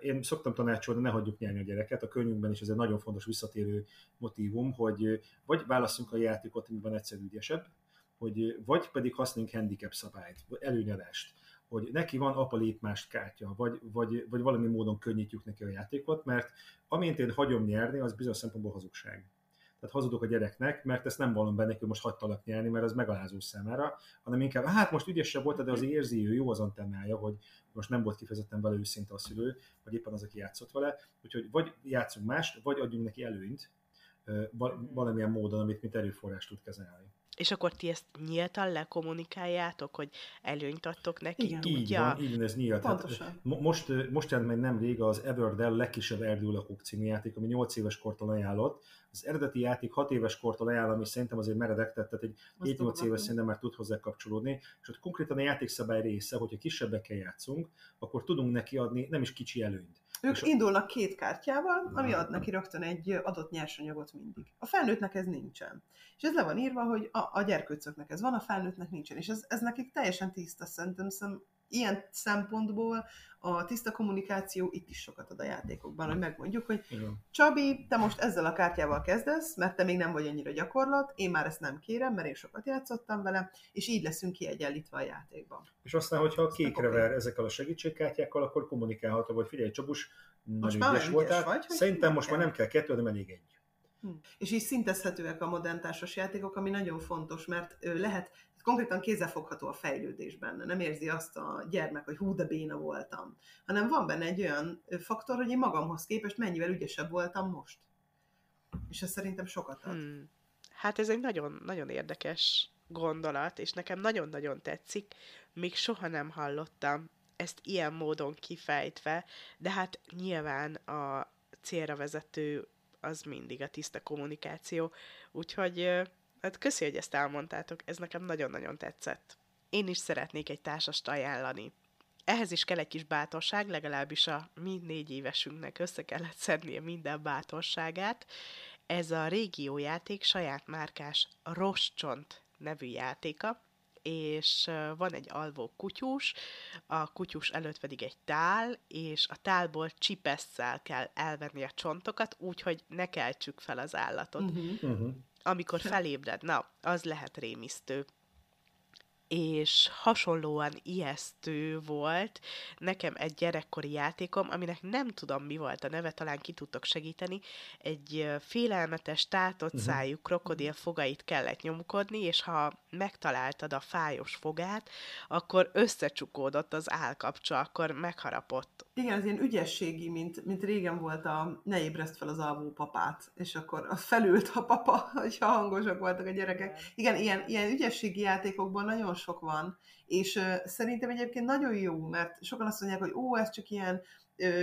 én szoktam tanácsolni, ne hagyjuk nyerni a gyereket. A könyvünkben is ez egy nagyon fontos visszatérő motivum, hogy vagy válaszunk a játékot, amiben egyszer ügyesebb, hogy vagy pedig használjunk handicap szabályt, előnyadást, hogy neki van apa lépmást kártya, vagy, vagy, vagy valami módon könnyítjük neki a játékot, mert amint én hagyom nyerni, az bizonyos szempontból hazugság. Tehát hazudok a gyereknek, mert ezt nem vallom benne, hogy most hagytalak nyerni, mert az megalázó számára, hanem inkább, hát most ügyesebb volt, de az érzi, ő jó az antennája, hogy most nem volt kifejezetten vele őszinte a szülő, vagy éppen az, aki játszott vele, úgyhogy vagy játszunk mást, vagy adjunk neki előnyt, valamilyen módon, amit mint erőforrás tud kezelni. És akkor ti ezt nyíltan lekommunikáljátok, hogy előnyt adtok neki, Igen. tudja? Így van, így van, ez nyílt. Pontosan. Hát, most, most jelent meg nem rég az Everdell legkisebb erdőlakók című játék, ami 8 éves kortól ajánlott. Az eredeti játék 6 éves kortól ajánl, ami szerintem azért meredek, tehát egy 7-8 éves szerintem már tud hozzá kapcsolódni, és ott konkrétan a játékszabály része, hogyha kisebbekkel játszunk, akkor tudunk neki adni nem is kicsi előnyt. Ők És- indulnak két kártyával, ami ad neki rögtön egy adott nyersanyagot mindig. A felnőttnek ez nincsen. És ez le van írva, hogy a, a gyerkőcöknek ez van, a felnőttnek nincsen. És ez, ez nekik teljesen tiszta, szerintem, szem, ilyen szempontból a tiszta kommunikáció itt is sokat ad a játékokban, hogy megmondjuk, hogy Igen. Csabi, te most ezzel a kártyával kezdesz, mert te még nem vagy annyira gyakorlat, én már ezt nem kérem, mert én sokat játszottam vele, és így leszünk kiegyenlítve a játékban. És aztán, hogyha a kékre ver ezekkel a segítségkártyákkal, akkor kommunikálható, hogy figyelj, Csabus, nagyon már ügyes voltál. vagy, Szerintem most már nem kell kettő, hanem elég egy. Hm. És így szintezhetőek a modern társas játékok, ami nagyon fontos, mert lehet, konkrétan kézzelfogható a fejlődés benne. Nem érzi azt a gyermek, hogy hú, de béna voltam. Hanem van benne egy olyan faktor, hogy én magamhoz képest mennyivel ügyesebb voltam most. És ez szerintem sokat ad. Hmm. Hát ez egy nagyon, nagyon érdekes gondolat, és nekem nagyon-nagyon tetszik. Még soha nem hallottam ezt ilyen módon kifejtve, de hát nyilván a célra vezető az mindig a tiszta kommunikáció. Úgyhogy hát köszi, hogy ezt elmondtátok, ez nekem nagyon-nagyon tetszett. Én is szeretnék egy társast ajánlani. Ehhez is kell egy kis bátorság, legalábbis a mi négy évesünknek össze kellett szednie minden bátorságát. Ez a régiójáték saját márkás Roscsont nevű játéka, és van egy alvó kutyus, a kutyus előtt pedig egy tál, és a tálból csipesszel kell elvenni a csontokat, úgyhogy ne keltsük fel az állatot Uh-huh. Uh-huh. Amikor felébred, na, az lehet rémisztő. És hasonlóan ijesztő volt nekem egy gyerekkori játékom, aminek nem tudom mi volt a neve, talán ki tudtok segíteni. Egy félelmetes, tátott Mhm. szájú krokodil fogait kellett nyomkodni, és ha megtaláltad a fájos fogát, akkor összecsukódott az állkapcsa, akkor megharapott. Igen, ez ilyen ügyességi, mint, mint régen volt a ne ébreszt fel az alvó papát, és akkor a felült a papa, (laughs) hogyha hangosak voltak a gyerekek. Igen, ilyen, ilyen ügyességi játékokban nagyon sok van, és szerintem egyébként nagyon jó, mert sokan azt mondják, hogy ó, ez csak ilyen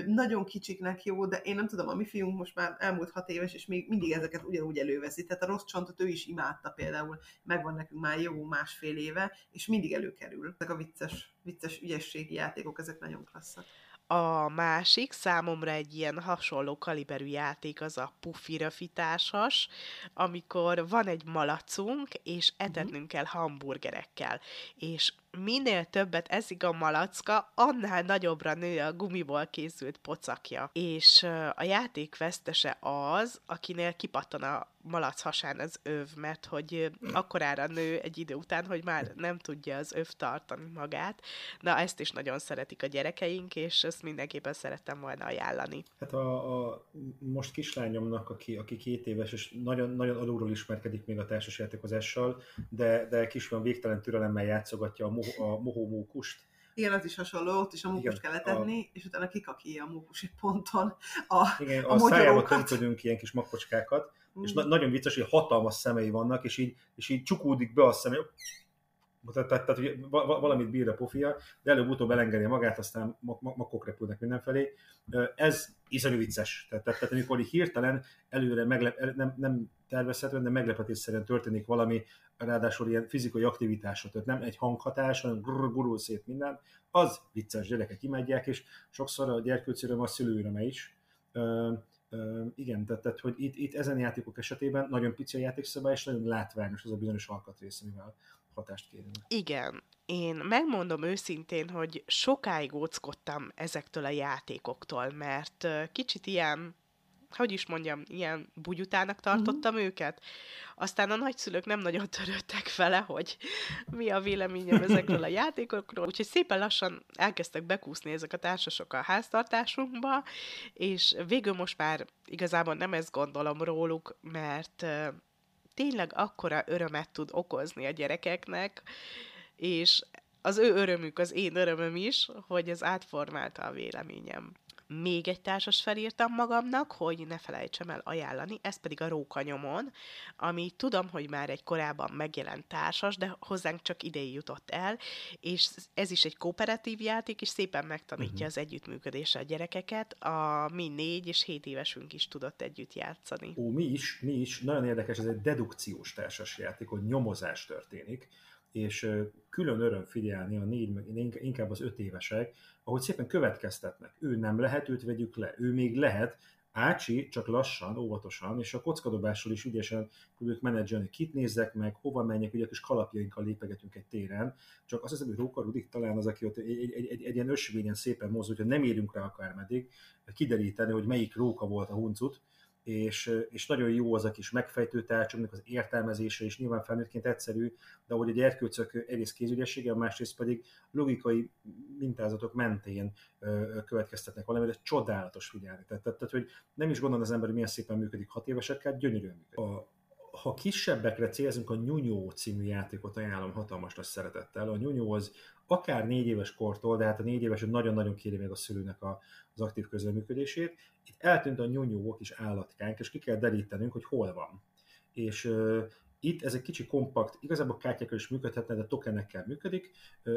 nagyon kicsiknek jó, de én nem tudom, a mi fiunk most már elmúlt hat éves, és még mindig ezeket ugyanúgy előveszi. Tehát a rossz csontot ő is imádta például, megvan nekünk már jó másfél éve, és mindig előkerül. Ezek a vicces, vicces ügyességi játékok, ezek nagyon klasszak. A másik számomra egy ilyen hasonló kaliberű játék az a Puffy röfitársas, amikor van egy malacunk, és etetnünk kell hamburgerekkel. És minél többet eszik a malacka, annál nagyobbra nő a gumiból készült pocakja. És a játék vesztese az, akinél kipattan a malac hasán az öv, mert hogy akkorára nő egy idő után, hogy már nem tudja az öv tartani magát. Na, ezt is nagyon szeretik a gyerekeink, és ezt mindenképpen szerettem volna ajánlani. Hát a, a, most kislányomnak, aki, aki két éves, és nagyon, nagyon alulról ismerkedik még a társasjátékozással, de, de kisfiam végtelen türelemmel játszogatja a, mo- a mohó mókust. Igen, az is hasonló, ott is a mókus Igen, kell a- etetni, és utána kikakíja a mókus egy ponton. A, Igen, A a, a szájába tönködünk ilyen kis makkocskákat, és Mm. na- nagyon vicces, hogy hatalmas szemei vannak, és így, és így csukódik be a szeme, tehát, tehát, tehát hogy va- va- valamit bír a pofia, de előbb-utóbb elengedi magát, aztán mak- mak- makok repülnek mindenfelé. Ez iszonyú vicces. Tehát, tehát, tehát amikor így hirtelen előre meglep, nem, nem tervezhetően, de meglepetésszerűen történik valami, ráadásul ilyen fizikai aktivitásra, tehát nem egy hanghatás, hanem grrr, gurul szét minden, az vicces, gyerekek imádják, és sokszor a gyerkőcöröm a szülőröme is. Ö, ö, igen, tehát, tehát hogy itt, itt ezen játékok esetében nagyon pici a játékszabály, és nagyon látványos az a bizonyos alkatrész, amivel hatást kérünk. Igen, én megmondom őszintén, hogy sokáig óckodtam ezektől a játékoktól, mert kicsit ilyen hogy is mondjam, ilyen bugyutának tartottam mm-hmm. őket. Aztán a nagyszülők nem nagyon (laughs) törődtek vele, hogy mi a véleményem (laughs) ezekről a játékokról, úgyhogy szépen lassan elkezdtek bekúszni ezek a társasok a háztartásunkba, és végül most már igazából nem ezt gondolom róluk, mert tényleg akkora örömet tud okozni a gyerekeknek, és az ő örömük az én örömöm is, hogy ez átformálta a véleményem. Még egy társas felírtam magamnak, hogy ne felejtsem el ajánlani, ez pedig a Rókanyomon, ami tudom, hogy már egy korábban megjelent társas, de hozzánk csak idei jutott el, és ez is egy kooperatív játék, és szépen megtanítja uh-huh. az együttműködésre a gyerekeket. A mi négy és hét évesünk is tudott együtt játszani. Ó, mi is, mi is. Nagyon érdekes, ez egy dedukciós társas játék, hogy nyomozás történik és külön öröm figyelni a négy, inkább az öt évesek, ahogy szépen következtetnek. Ő nem lehet, őt vegyük le. Ő még lehet, Ácsi csak lassan, óvatosan, és a kockadobásról is ügyesen próbáljuk menedzselni, kit nézzek meg, hova menjek, ugye kis kalapjainkkal lépegetünk egy téren, csak azt hiszem, hogy Róka Rudik talán az, aki ott egy, egy, egy, egy, egy ilyen ösvényen szépen mozdul, hogy nem érünk rá akármeddig, kideríteni, hogy melyik róka volt a huncut, és, és nagyon jó az a kis megfejtő tárcsamnak az értelmezése, és nyilván felnőttként egyszerű, de ahogy egy erkőcök egész kézügyessége, másrészt pedig logikai mintázatok mentén következtetnek valami, de csodálatos figyelni. Tehát, tehát, tehát, hogy nem is gondol az ember, hogy milyen szépen működik hat évesekkel, gyönyörűen működik. A, ha kisebbekre célzunk, a Nyunyó című játékot ajánlom hatalmas nagy szeretettel. A Nyunyó az akár négy éves kortól, de hát a négy éves nagyon-nagyon kéri meg a szülőnek a, az aktív közleműködését. Itt eltűnt a nyúnyók és állatkánk, és ki kell derítenünk, hogy hol van. És uh, itt ez egy kicsi kompakt, igazából kártyákkal is működhetne, de tokenekkel működik.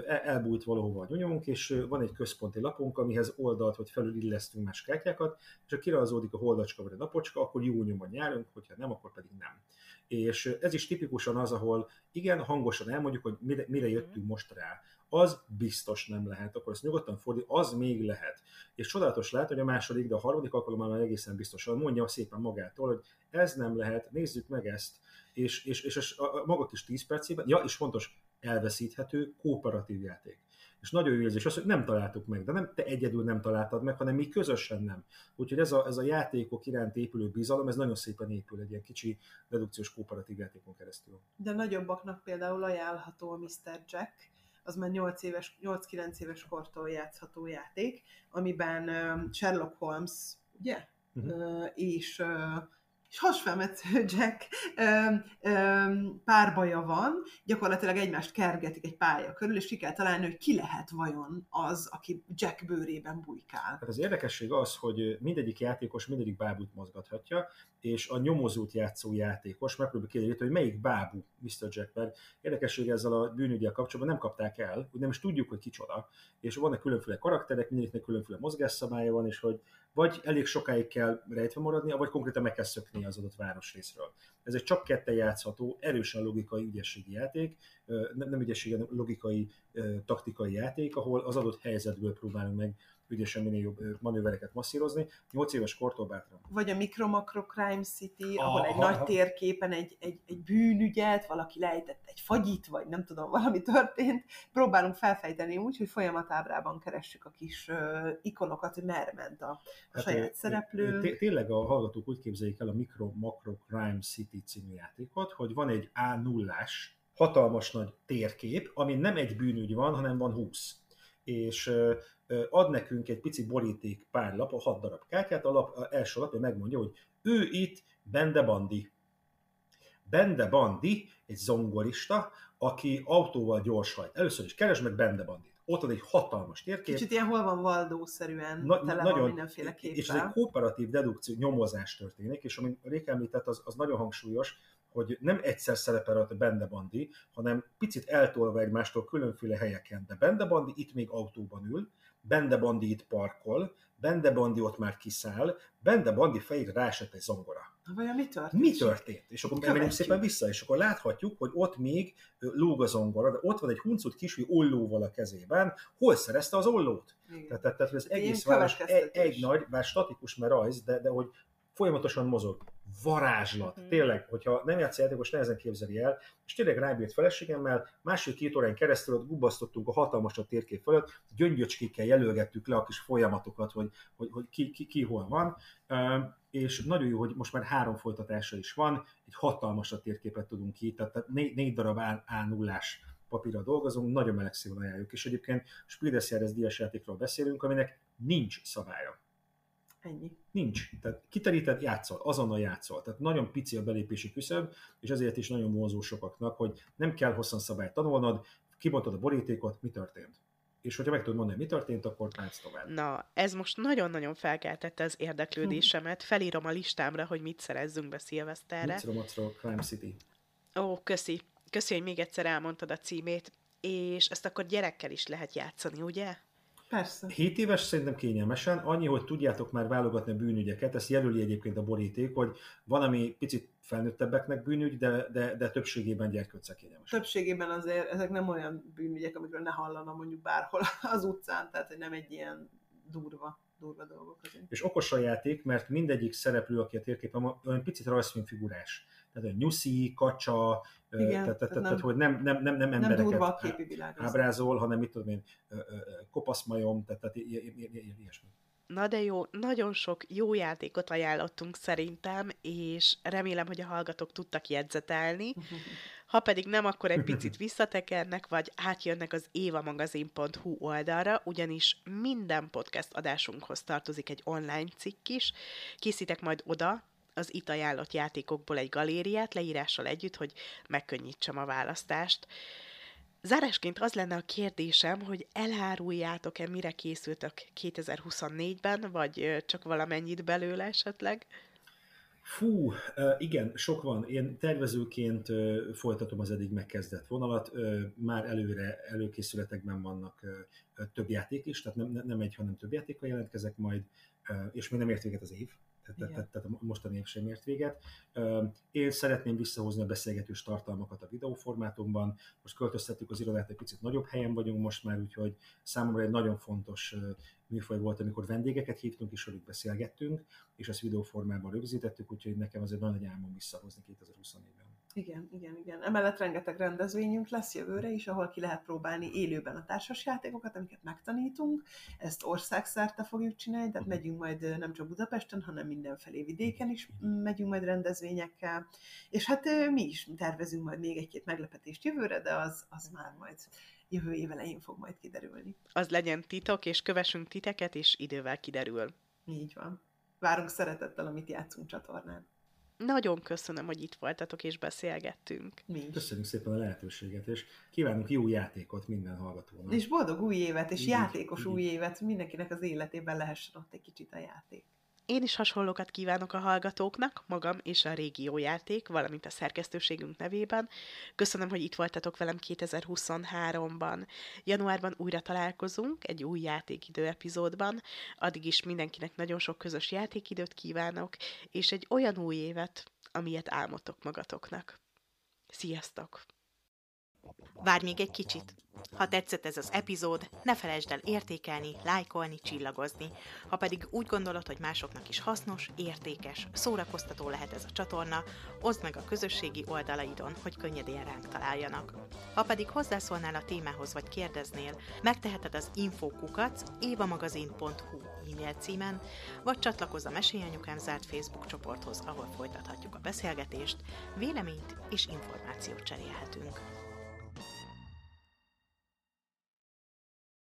Elbújt valahova a nyúnyónk, és van egy központi lapunk, amihez oldalt vagy felül illesztünk más kártyákat, és ha kirajzódik a holdacska vagy a napocska, akkor júniumban nyárunk, hogyha nem, akkor pedig nem. És ez is tipikusan az, ahol igen, hangosan elmondjuk, hogy mire, mire jöttünk most rá az biztos nem lehet, akkor ezt nyugodtan fordít, az még lehet. És csodálatos lehet, hogy a második, de a harmadik alkalommal már egészen biztosan mondja szépen magától, hogy ez nem lehet, nézzük meg ezt, és, és, és a, a maga kis 10 percében, ja, és fontos, elveszíthető, kooperatív játék. És nagyon jó érzés az, hogy nem találtuk meg, de nem te egyedül nem találtad meg, hanem mi közösen nem. Úgyhogy ez a, ez a játékok iránt épülő bizalom, ez nagyon szépen épül egy ilyen kicsi redukciós kooperatív játékon keresztül. De nagyobbaknak például ajánlható a Mr. Jack, az már 8 éves, 8-9 éves kortól játszható játék, amiben Sherlock Holmes, ugye? Uh-huh. és és hasfelmetsző (laughs) Jack ö, ö, párbaja van, gyakorlatilag egymást kergetik egy pálya körül, és ki kell találni, hogy ki lehet vajon az, aki Jack bőrében bujkál. Hát az érdekesség az, hogy mindegyik játékos mindegyik bábút mozgathatja, és a nyomozót játszó játékos megpróbálja kideríteni, hogy melyik bábú Mr. Jack, mert érdekesség ezzel a bűnügyel kapcsolatban nem kapták el, úgy nem is tudjuk, hogy kicsoda, és vannak különféle karakterek, mindegyiknek különféle mozgásszabálya van, és hogy vagy elég sokáig kell rejtve maradni, vagy konkrétan meg kell szökni az adott városrészről. Ez egy csak ketten játszható, erősen logikai ügyességi játék, nem, nem ügyességi, hanem logikai, taktikai játék, ahol az adott helyzetből próbálunk meg ügyesen minél jobb manővereket masszírozni, 8 éves kortól bátran. Vagy a Micro Macro Crime City, ahol egy nagy térképen egy, egy, egy bűnügyet, valaki lejtett egy fagyit, vagy nem tudom, valami történt, próbálunk felfejteni úgy, hogy folyamatábrában keressük a kis uh, ikonokat, hogy merre ment a, a hát saját szereplő. Tényleg a hallgatók úgy képzeljék el a Micro Macro Crime City című játékot, hogy van egy a 0 hatalmas nagy térkép, ami nem egy bűnügy van, hanem van 20 és ad nekünk egy pici boríték pár lap, a hat darab kártyát, a, lap, a első lapja megmondja, hogy ő itt Bende Bandi. Bende Bandi egy zongorista, aki autóval gyors hajt. Először is keres meg Bende Bandit. Ott van egy hatalmas térkép. Kicsit ilyen hol van Valdó-szerűen, Na, tele nagyon, van mindenféle képpel. És ez egy kooperatív dedukció, nyomozás történik, és amit Rék említett, az, az nagyon hangsúlyos, hogy nem egyszer szerepel a Bende Bandi, hanem picit eltolva egymástól különféle helyeken. De Bende Bandi itt még autóban ül, Bende Bandi itt parkol, Bende Bandi ott már kiszáll, Bende Bandi fejére rásett egy zongora. Vajon mi történt? Mi történt? És akkor megyünk szépen vissza, és akkor láthatjuk, hogy ott még lóg a zongora, de ott van egy huncut kisű ollóval a kezében, hol szerezte az ollót? Tehát, tehát, tehát az egész város egy, egy nagy, bár statikus, mert rajz, de, de hogy folyamatosan mozog. Varázslat. Mhm. Tényleg, hogyha nem játsz játékos, nehezen képzeli el, és tényleg rábírt feleségemmel, másfél-két órán keresztül ott gubasztottunk a hatalmas a térkép fölött, gyöngyöcskékkel jelölgettük le a kis folyamatokat, hogy, hogy, hogy ki, ki, ki, hol van, és nagyon jó, hogy most már három folytatása is van, egy hatalmas a térképet tudunk ki, tehát négy, négy darab A, A0-ás papírra dolgozunk, nagyon melegszívon ajánljuk, és egyébként Spieldes díjas játékról beszélünk, aminek nincs szabálya. Ennyi. Nincs. Tehát kiteríted, játszol, azonnal játszol. Tehát nagyon pici a belépési küszöb, és ezért is nagyon vonzó sokaknak, hogy nem kell hosszan szabályt tanulnod, kibontod a borítékot, mi történt. És hogyha meg tudod mondani, mi történt, akkor látsz tovább. Na, ez most nagyon-nagyon felkeltette az érdeklődésemet. Felírom a listámra, hogy mit szerezzünk be szilveszterre. Micro Macro Crime City. Ó, köszi. Köszi, hogy még egyszer elmondtad a címét. És ezt akkor gyerekkel is lehet játszani, ugye? Persze. 7 éves szerintem kényelmesen, annyi, hogy tudjátok már válogatni a bűnügyeket, ezt jelöli egyébként a boríték, hogy van, ami picit felnőttebbeknek bűnügy, de, de, de többségében gyerkőccel kényelmes. Többségében azért ezek nem olyan bűnügyek, amikről ne hallana mondjuk bárhol az utcán, tehát hogy nem egy ilyen durva, durva dolgok azért. És okos a játék, mert mindegyik szereplő, aki a térképen van, olyan picit rajzfilmfigurás. Tehát a nyuszi, kacsa, Igen, tehát, tehát, nem- hogy nem, nem, nem, nem Nem embereket durva a képi világ. ábrázol, hanem mit tudom én, kopaszmajom, tehát, tehát ilyesmi. Na de jó, nagyon sok jó játékot ajánlottunk szerintem, és remélem, hogy a hallgatók tudtak jegyzetelni. (laughs) Ha pedig nem, akkor egy picit visszatekernek, vagy átjönnek az évamagazin.hu oldalra, ugyanis minden podcast adásunkhoz tartozik egy online cikk is. Készítek majd oda az itt ajánlott játékokból egy galériát leírással együtt, hogy megkönnyítsem a választást. Zárásként az lenne a kérdésem, hogy eláruljátok-e, mire készültök 2024-ben, vagy csak valamennyit belőle esetleg? Fú, igen, sok van. Én tervezőként folytatom az eddig megkezdett vonalat. Már előre előkészületekben vannak több játék is, tehát nem, nem- egy, hanem több játékkal jelentkezek majd, és még nem ért véget az év. Tehát, tehát, Igen. tehát a mostani év sem ért véget. Én szeretném visszahozni a beszélgetős tartalmakat a videóformátumban. Most költöztettük az irodát, egy picit nagyobb helyen vagyunk most már, úgyhogy számomra egy nagyon fontos műfaj volt, amikor vendégeket hívtunk és velük beszélgettünk, és ezt videóformában rögzítettük, úgyhogy nekem az egy nagy álmom visszahozni 2024-ben. Igen, igen, igen. Emellett rengeteg rendezvényünk lesz jövőre is, ahol ki lehet próbálni élőben a társasjátékokat, amiket megtanítunk. Ezt országszerte fogjuk csinálni, tehát megyünk majd nem csak Budapesten, hanem mindenfelé vidéken is megyünk majd rendezvényekkel. És hát mi is tervezünk majd még egy-két meglepetést jövőre, de az, az már majd jövő év elején fog majd kiderülni. Az legyen titok, és kövessünk titeket, és idővel kiderül. Így van. Várunk szeretettel, amit játszunk csatornán. Nagyon köszönöm, hogy itt voltatok és beszélgettünk. Mi. Köszönjük szépen a lehetőséget, és kívánunk jó játékot minden hallgatónak. És boldog új évet, és Így, játékos így. új évet, mindenkinek az életében lehessen ott egy kicsit a játék. Én is hasonlókat kívánok a hallgatóknak, magam és a régiójáték, valamint a szerkesztőségünk nevében. Köszönöm, hogy itt voltatok velem 2023-ban. Januárban újra találkozunk egy új játékidő epizódban. Addig is mindenkinek nagyon sok közös játékidőt kívánok, és egy olyan új évet, amilyet álmodtok magatoknak. Sziasztok! Várj még egy kicsit. Ha tetszett ez az epizód, ne felejtsd el értékelni, lájkolni, csillagozni. Ha pedig úgy gondolod, hogy másoknak is hasznos, értékes, szórakoztató lehet ez a csatorna, oszd meg a közösségi oldalaidon, hogy könnyedén ránk találjanak. Ha pedig hozzászólnál a témához vagy kérdeznél, megteheted az infokukat évamagazin.hu e-mail címen, vagy csatlakozz a Mesélyanyukám zárt Facebook csoporthoz, ahol folytathatjuk a beszélgetést, véleményt és információt cserélhetünk.